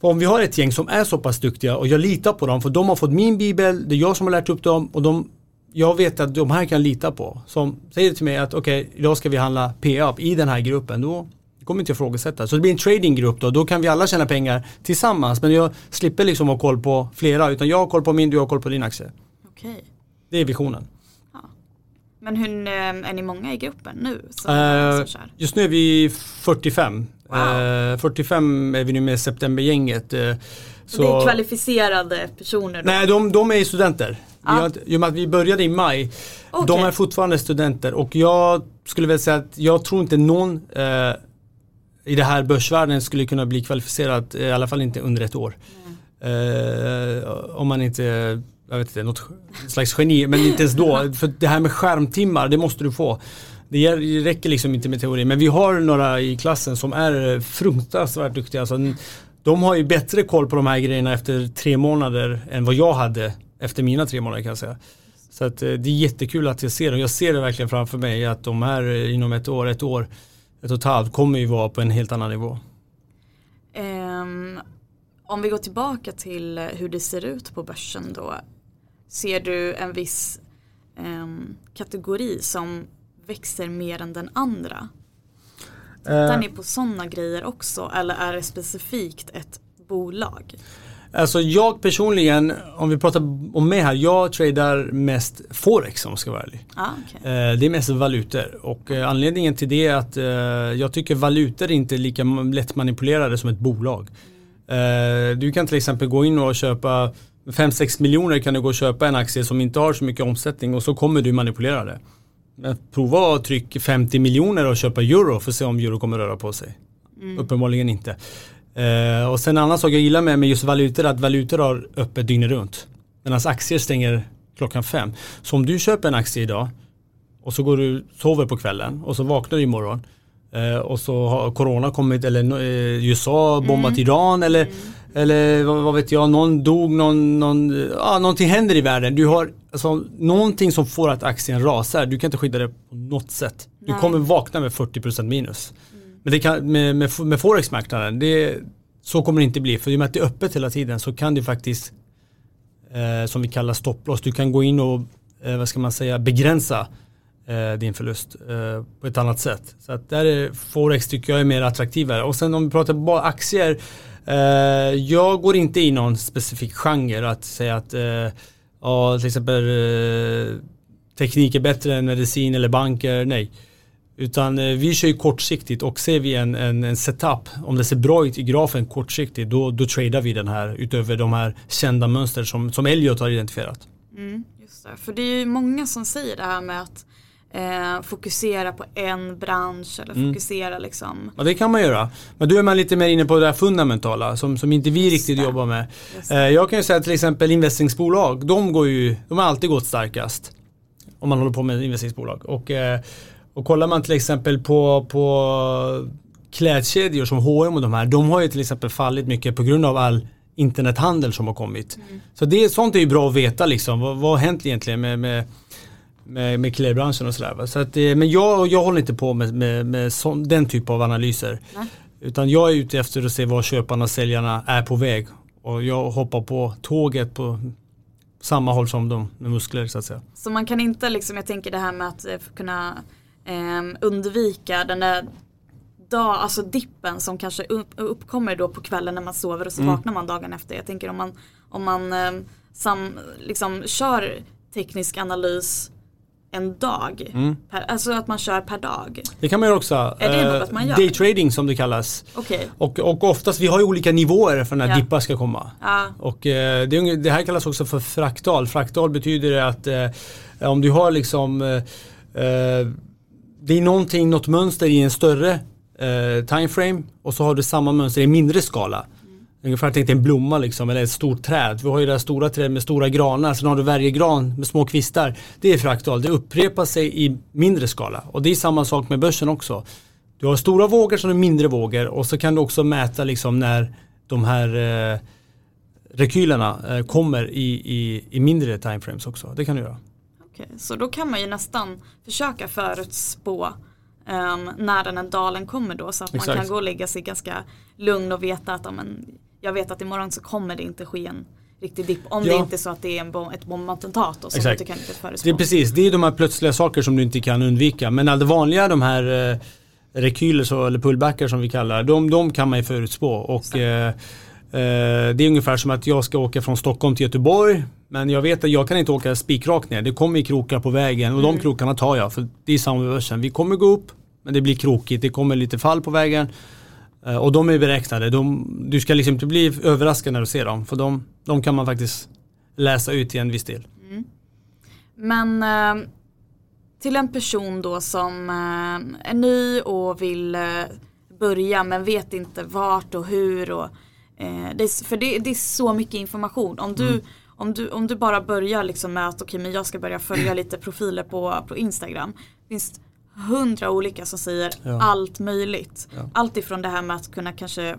Om vi har ett gäng som är så pass duktiga och jag litar på dem för de har fått min bibel, det är jag som har lärt upp dem och de, jag vet att de här kan lita på. Som säger till mig att okej, okay, idag ska vi handla PA i den här gruppen. Då kommer inte jag ifrågasätta. Så det blir en tradinggrupp då, då kan vi alla tjäna pengar tillsammans. Men jag slipper liksom ha koll på flera, utan jag har koll på min, du har koll på din aktie. Okej. Det är visionen. Men hur, eh, är ni många i gruppen nu som, Eh, som kör? just nu är vi 45. Wow. Eh, 45 är vi nu med septembergänget. Eh, så, Det är kvalificerade personer då? Nej, de, de är studenter. Ja. Vi har, I och med att vi började i maj. Okej. De är fortfarande studenter och jag skulle väl säga att jag tror inte någon eh, i det här börsvärlden skulle kunna bli kvalificerad, i alla fall inte under ett år. Eh, om man inte, jag vet inte, något slags geni, men inte ens då. För det här med skärmtimmar, det måste du få. Det räcker liksom inte med teori. Men vi har några i klassen som är fruktansvärt duktiga. Alltså, de har ju bättre koll på de här grejerna efter tre månader än vad jag hade efter mina tre månader kan jag säga. Så att, eh, det är jättekul att jag ser det. Jag ser det verkligen framför mig att de här eh, inom ett år, ett år, ett och ett halvt kommer ju vara på en helt annan nivå. Um, om vi går tillbaka till hur det ser ut på börsen då. Ser du en viss ehm, kategori som växer mer än den andra? Tittar Eh, ni på sådana grejer också eller är det specifikt ett bolag? Alltså jag personligen, om vi pratar om mig här, jag tradar mest Forex om jag ska vara ärlig. Ah, okay. Eh, Det är mest valutor och eh, anledningen till det är att eh, jag tycker valutor inte är lika lätt manipulerade som ett bolag. Eh, Du kan till exempel gå in och köpa 5-6 miljoner kan du gå och köpa en aktie som inte har så mycket omsättning och så kommer du manipulera det. Men prova att trycka 50 miljoner och köpa euro för att se om euro kommer röra på sig. Uppenbarligen inte. Eh, och sen en annan sak jag gillar med, med just valutor är att valutor har öppet dygnet runt. Medan aktier stänger klockan fem. Så om du köper en aktie idag och så går du sover på kvällen och så vaknar du imorgon eh, och så har corona kommit eller eh, USA bombat Iran eller, eller vad, vet jag, någon dog, någon, någon, ja, någonting händer i världen. Du har alltså, någonting som får att aktien rasar. Du kan inte skydda det på något sätt. Du Nej. kommer vakna med 40% minus. Men det kan, med, med, med Forex-marknaden, det, så kommer det inte bli. För i och med att det är öppet hela tiden så kan du faktiskt, eh, som vi kallar stopploss, du kan gå in och, eh, vad ska man säga, begränsa eh, din förlust eh, på ett annat sätt. Så att där är Forex tycker jag är mer attraktivare. Och sen om vi pratar bara aktier, Eh, jag går inte i någon specifik genre att säga att eh, ja, till exempel eh, teknik är bättre än medicin eller banker, nej. Utan eh, vi kör ju kortsiktigt och ser vi en, en, en setup, om det ser bra ut i grafen kortsiktigt, då, då tradar vi den här utöver de här kända mönster som, som Elliot har identifierat. Mm, just det. För det är ju många som säger det här med att eh, fokusera på en bransch eller Mm. fokusera liksom. Ja det kan man göra. Men då är man lite mer inne på det här fundamentala som, som inte vi riktigt det. jobbar med. Just Eh, jag kan ju säga till exempel investeringsbolag, de, går ju, de har alltid gått starkast. Om man håller på med investeringsbolag. Och, eh, och kollar man till exempel på, på klädkedjor som H&M och de här, de har ju till exempel fallit mycket på grund av all internethandel som har kommit. Så det, sånt är ju bra att veta liksom. Vad, vad har hänt egentligen med, med med, med klädbranschen och sådär. Så att, eh, men jag, jag håller inte på med, med, med sån, den typ av analyser. Nej. Utan jag är ute efter att se var köparna och säljarna är på väg. Och jag hoppar på tåget på samma håll som de med muskler så att säga. Så man kan inte liksom, jag tänker det här med att eh, kunna eh, undvika den där dag, alltså dippen som kanske upp, uppkommer då på kvällen när man sover och så Mm. vaknar man dagen efter. Jag tänker om man, om man eh, sam, liksom kör teknisk analys en dag. Mm. Per, alltså att man kör per dag. Det kan man göra också. Är det Eh, något man gör? Daytrading som det kallas. Okej, Och, och oftast, vi har ju olika nivåer för när Ja. dippar ska komma. ja, Och eh, det, det här kallas också för fraktal. Fraktal betyder att eh, om du har liksom eh, eh, det är någonting, något mönster i en större eh, timeframe och så har du samma mönster i mindre skala. Ungefär tänk en blomma liksom, eller ett stort träd. Vi har ju det här stora trädet med stora granar, sen har du värjegran med små kvistar. Det är fraktal, det upprepar sig i mindre skala. Och det är samma sak med börsen också. Du har stora vågor som är mindre vågor och så kan du också mäta liksom när de här eh, rekylerna eh, kommer i, i, i mindre timeframes också. Det kan du göra. Okej, så då kan man ju nästan försöka förutspå um, när den här dalen kommer då så att Exakt. man kan gå och lägga sig ganska lugn och veta att amen, jag vet att imorgon så kommer det inte ske en riktig dipp om Ja. det inte är så att det är en bom, ett bombattentat då, som Exakt. du kan inte förutspå. Det är precis, det är de här plötsliga saker som du inte kan undvika. Men all det vanliga, de här eh, rekyler eller pullbackar som vi kallar, de, de kan man ju förutspå. Och, eh, eh, det är ungefär som att jag ska åka från Stockholm till Göteborg. Men jag vet att jag kan inte åka spikrakt ner. Det kommer krokar på vägen och de krokarna tar jag. För det är samma börsen. Vi kommer gå upp, men det blir krokigt. Det kommer lite fall på vägen. Eh, och de är beräknade. De, du ska liksom inte bli överraskad när du ser dem. För de, de kan man faktiskt läsa ut till en viss del. Men eh, till en person då som eh, är ny och vill eh, börja men vet inte vart och hur. Och, det är, för det, det är så mycket information. Om du, Mm. om du, om du bara börjar liksom med att okej men jag ska börja följa lite profiler på, på Instagram. finns hundra olika som säger Ja. allt möjligt. Ja. Allt ifrån det här med att kunna kanske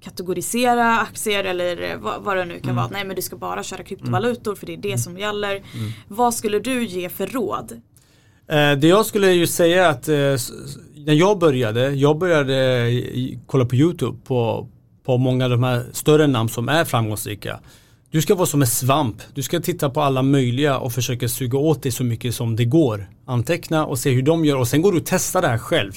kategorisera aktier eller eh, vad, vad det nu kan Mm. vara. Nej men du ska bara köra kryptovalutor för det är det som gäller. Mm. Vad skulle du ge för råd? Eh, det jag skulle ju säga att eh, när jag började, jag började kolla på YouTube på, på många av de här större namn som är framgångsrika. Du ska vara som en svamp. Du ska titta på alla möjliga och försöka suga åt dig så mycket som det går. Anteckna och se hur de gör och sen går du och testar det här själv.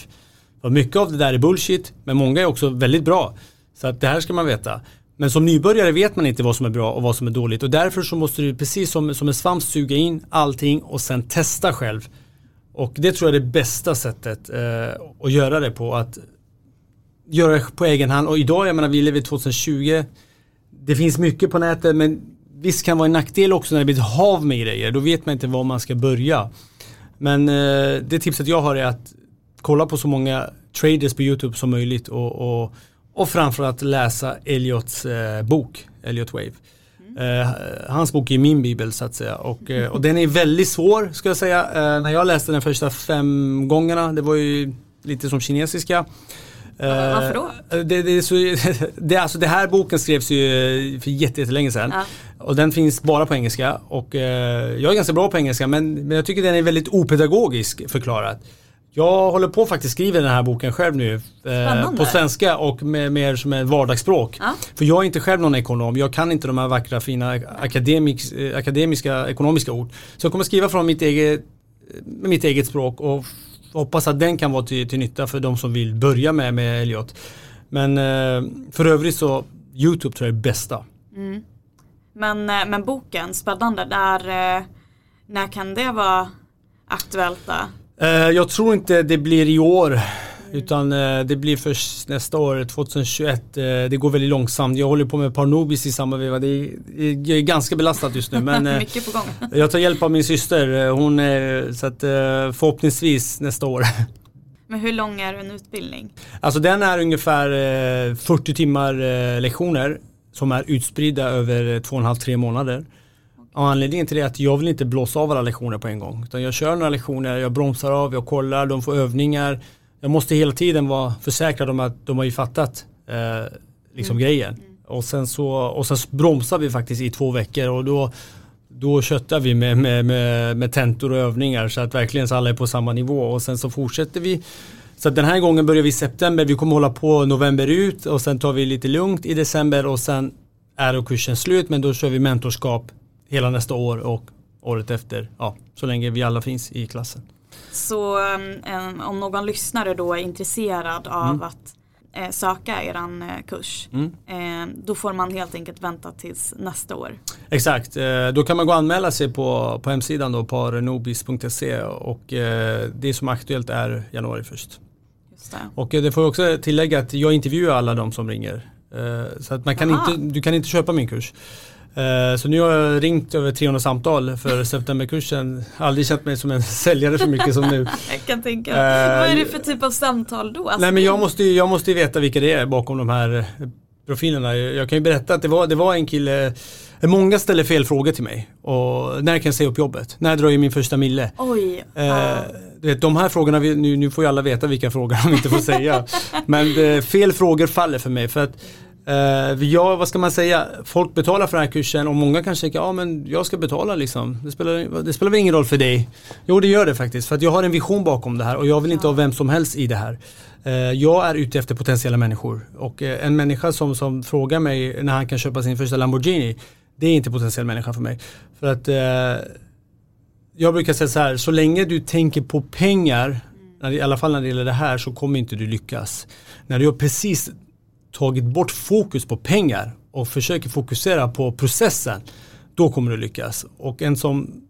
För mycket av det där är bullshit, men många är också väldigt bra. Så att det här ska man veta. Men som nybörjare vet man inte vad som är bra och vad som är dåligt och därför så måste du precis som, som en svamp suga in allting och sen testa själv. Och det tror jag är det bästa sättet eh, att göra det på. Att göra det på egen hand. Och idag, jag menar vi lever i 2020. Det finns mycket på nätet men visst kan vara en nackdel också när det blir ett hav med grejer. Då vet man inte var man ska börja. Men eh, det tipset jag har är att kolla på så många traders på YouTube som möjligt och, och, och framförallt läsa Elliots eh, bok, Elliot Wave. Eh, hans bok är min bibel så att säga och, eh, och den är väldigt svår ska jag säga. Eh, när jag läste den första fem gångerna, det var ju lite som kinesiska. Eh, Varför då? Det, det, är så, det, alltså det här boken skrevs ju för jätte- jättelänge sedan. Ja. Och den finns bara på engelska och eh, jag är ganska bra på engelska men, men jag tycker den är väldigt opedagogisk förklarad. Jag håller på att faktiskt skriva den här boken själv nu. Eh, på svenska och med, mer som ett vardagsspråk. Ja. För jag är inte själv någon ekonom. Jag kan inte de här vackra fina akademiks, eh, akademiska ekonomiska ord. Så jag kommer skriva från mitt eget, mitt eget språk och hoppas att den kan vara till, till nytta för de som vill börja med, med Elliot. Men eh, för övrigt så YouTube tror jag är bästa. Men, eh, men boken, spännande, när, eh, när kan det vara aktuellt då? Eh, jag tror inte det blir i år. Utan eh, det blir först nästa år, 2021. Eh, det går väldigt långsamt. Jag håller på med Parnobis i samma veva. Det är, det är ganska belastat just nu. Men eh, Mycket på gång. jag tar hjälp av min syster. Hon är, så att förhoppningsvis nästa år. Men hur lång är en utbildning? Alltså den är ungefär eh, 40 timmar lektioner som är utspridda över två och en halv, tre månader. Och anledningen till det är att jag vill inte blåsa av alla lektioner på en gång. Utan jag kör några lektioner, jag bromsar av, jag kollar, de får övningar. Jag måste hela tiden vara försäkrad om att de har ju fattat eh, liksom grejen. Och sen, så, och sen bromsar vi faktiskt i två veckor och då, då köttar vi med, med, med, med tentor och övningar så att verkligen så alla är på samma nivå. Och sen så fortsätter vi så att den här gången börjar vi i september, vi kommer hålla på november ut och sen tar vi lite lugnt i december och sen är kursen slut men då kör vi mentorskap hela nästa år och året efter, ja, så länge vi alla finns i klassen. Så um, om någon lyssnare då är intresserad av Mm. att eh, söka eran eh, kurs. Eh, då får man helt enkelt vänta tills nästa år. Exakt, eh, då kan man gå och anmäla sig på, på hemsidan då, parenobis.se och eh, det som är aktuellt är januari först. Just det. Och eh, det får jag också tillägga att jag intervjuar alla de som ringer. Eh, Så att man kan Aha. inte, du kan inte köpa min kurs. Eh, Så nu har jag ringt över 300 samtal för septemberkursen. Aldrig känt mig som en säljare så mycket som nu. Jag kan tänka Eh, Vad är det för typ av samtal då? Alltså, Nej men jag måste, ju- jag måste veta vilka det är bakom de här eh, profilerna. Jag kan ju berätta att det var, det var en kille, många ställer fel frågor till mig. Och när kan jag säga upp jobbet? När drar jag min första mille? Oj. Du vet, de här frågorna, nu, nu får ju alla veta vilka frågor de inte får säga. Men fel frågor faller för mig för att Uh, ja, vad ska man säga? Folk betalar för den här kursen och många kanske tänker, ja men jag ska betala liksom. Det spelar, det spelar väl ingen roll för dig? Jo, det gör det faktiskt. För att jag har en vision bakom det här och jag vill inte ja. ha vem som helst i det här. Uh, jag är ute efter potentiella människor och uh, en människa som, som frågar mig när han kan köpa sin första Lamborghini, det är inte potentiell människa för mig. För att jag brukar säga så här, så länge du tänker på pengar, i alla fall när det gäller det här, så kommer inte du lyckas. När du har precis tagit bort fokus på pengar och försöker fokusera på processen, då kommer du lyckas. Och en som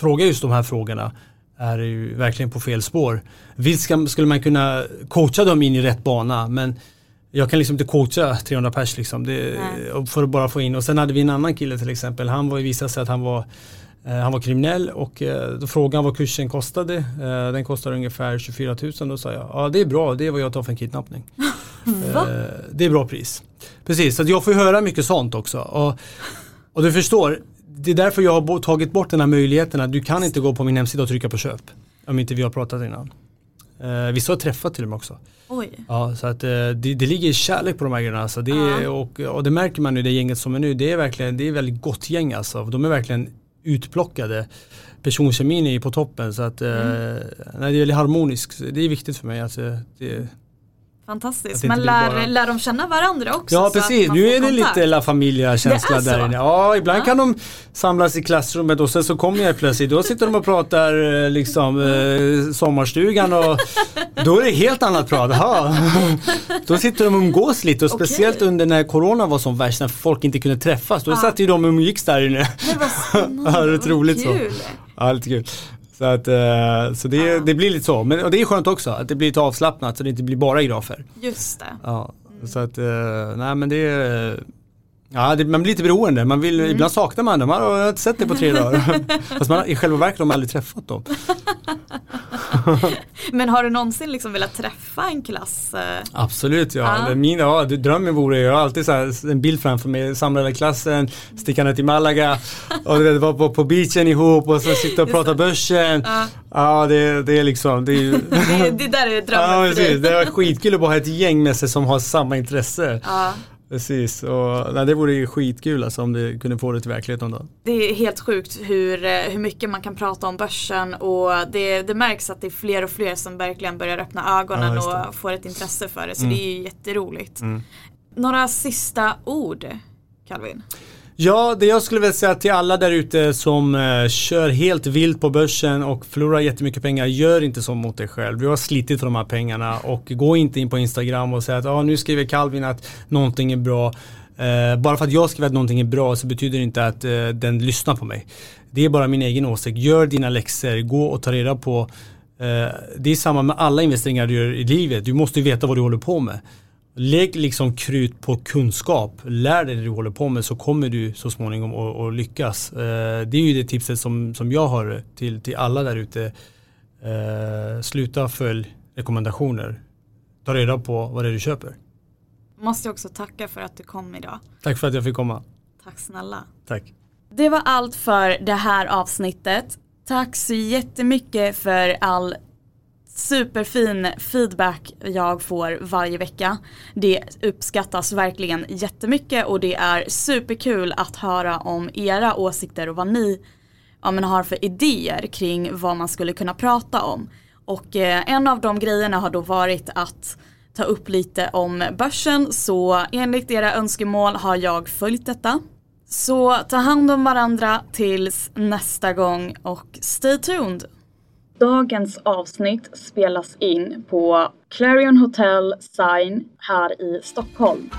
frågar just de här frågorna är ju verkligen på fel spår. Visst skulle man kunna coacha dem in i rätt bana men jag kan liksom inte coacha 300 pers liksom. Det, för att bara få in och sen hade vi en annan kille till exempel. Han var visade sig att han var han var kriminell och eh, då frågade han vad kursen kostade. Eh, den kostade ungefär 24 000. Då sa jag, ja det är bra, det är vad jag tar för en kidnappning. det är bra pris. Precis, så jag får höra mycket sånt också. Och, och du förstår, det är därför jag har tagit bort den här möjligheten att du kan inte gå på min hemsida och trycka på köp. Om inte vi har pratat innan. Uh, vissa har träffat till och med också. Oj. Ja, så att det, det ligger kärlek på de här grejerna. Alltså. Det är, och, och det märker man nu det gänget som är nu. Det är verkligen, det är väldigt gott gäng alltså. De är verkligen utplockade. Personkemin är på toppen så att mm. eh, när det gäller harmonisk, det är viktigt för mig. Alltså, det, Fantastiskt, man lär, bara... lär de känna varandra också? Ja precis, nu är det kontakt. lite La Familia-känsla där inne. Ja, ibland ja. kan de samlas i klassrummet och sen så kommer jag plötsligt, då sitter de och pratar eh, liksom eh, sommarstugan och då är det helt annat prat. Aha. Då sitter de och umgås lite och speciellt okay. under när corona var som värst, när folk inte kunde träffas, då ja. satt ju de och umgicks där inne. Det var ja, det roligt så. Ja, lite kul. Så, att, uh, så det, ja. det, blir lite så. Men och det är skönt också att det blir lite avslappnat så det inte blir bara grafer. Just det. Ja, mm. Så att, uh, nej men det är Ja, det, man blir lite beroende. Man vill, mm. Ibland saknar man dem. Man har inte sett det på tre dagar. Fast man, i själva verket har man aldrig träffat dem. Men har du någonsin liksom velat träffa en klass? Eh? Absolut ja. Ah. Min, ja drömmen vore, jag har alltid så en bild framför mig, samlade klassen, sticka ner till Malaga och det var på, på beachen ihop och så sitta och prata börsen. Ah. Ja det, det är liksom, det är det, det där är drömmen ja, precis. Det var skitkul att bara ha ett gäng med sig som har samma intresse. Ah. Precis, och nej, det vore ju skitkul alltså om det kunde få det till verklighet någon dag. Det är helt sjukt hur, eh, hur mycket man kan prata om börsen och det, det märks att det är fler och fler som verkligen börjar öppna ögonen ja, och får ett intresse för det. Så mm. det är ju jätteroligt. Mm. Några sista ord, Calvin? Ja, det jag skulle vilja säga till alla där ute som eh, kör helt vilt på börsen och förlorar jättemycket pengar, gör inte så mot dig själv. Du har slitit för de här pengarna och gå inte in på Instagram och säga att ah, nu skriver Calvin att någonting är bra. Eh, bara för att jag skriver att någonting är bra så betyder det inte att eh, den lyssnar på mig. Det är bara min egen åsikt. Gör dina läxor, gå och ta reda på eh, det är samma med alla investeringar du gör i livet. Du måste veta vad du håller på med. Lägg liksom krut på kunskap. Lär dig det du håller på med så kommer du så småningom att lyckas. Eh, det är ju det tipset som, som jag har till, till alla där ute. Eh, sluta följ rekommendationer. Ta reda på vad det är du köper. Måste också tacka för att du kom idag. Tack för att jag fick komma. Tack snälla. Tack. Det var allt för det här avsnittet. Tack så jättemycket för all superfin feedback jag får varje vecka. Det uppskattas verkligen jättemycket och det är superkul att höra om era åsikter och vad ni ja, men har för idéer kring vad man skulle kunna prata om. Och eh, en av de grejerna har då varit att ta upp lite om börsen så enligt era önskemål har jag följt detta. Så ta hand om varandra tills nästa gång och stay tuned! Dagens avsnitt spelas in på Clarion Hotel Sign här i Stockholm.